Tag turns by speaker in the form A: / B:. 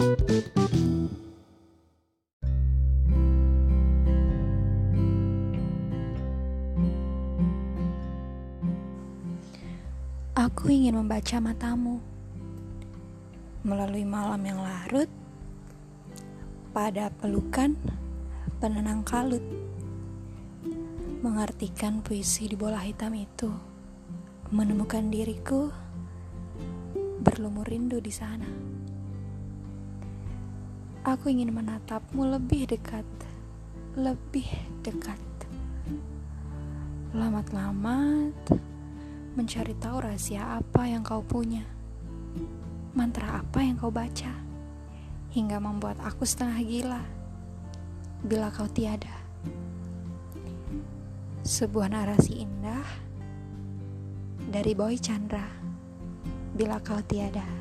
A: Aku ingin membaca matamu melalui malam yang larut pada pelukan penenang kalut. Mengartikan puisi di bola hitam itu, menemukan diriku berlumur rindu di sana. Aku ingin menatapmu lebih dekat, lebih dekat. Lamat-lamat mencari tahu rahasia apa yang kau punya, mantra apa yang kau baca, hingga membuat aku setengah gila bila kau tiada. Sebuah narasi indah dari Boy Chandra, bila kau tiada.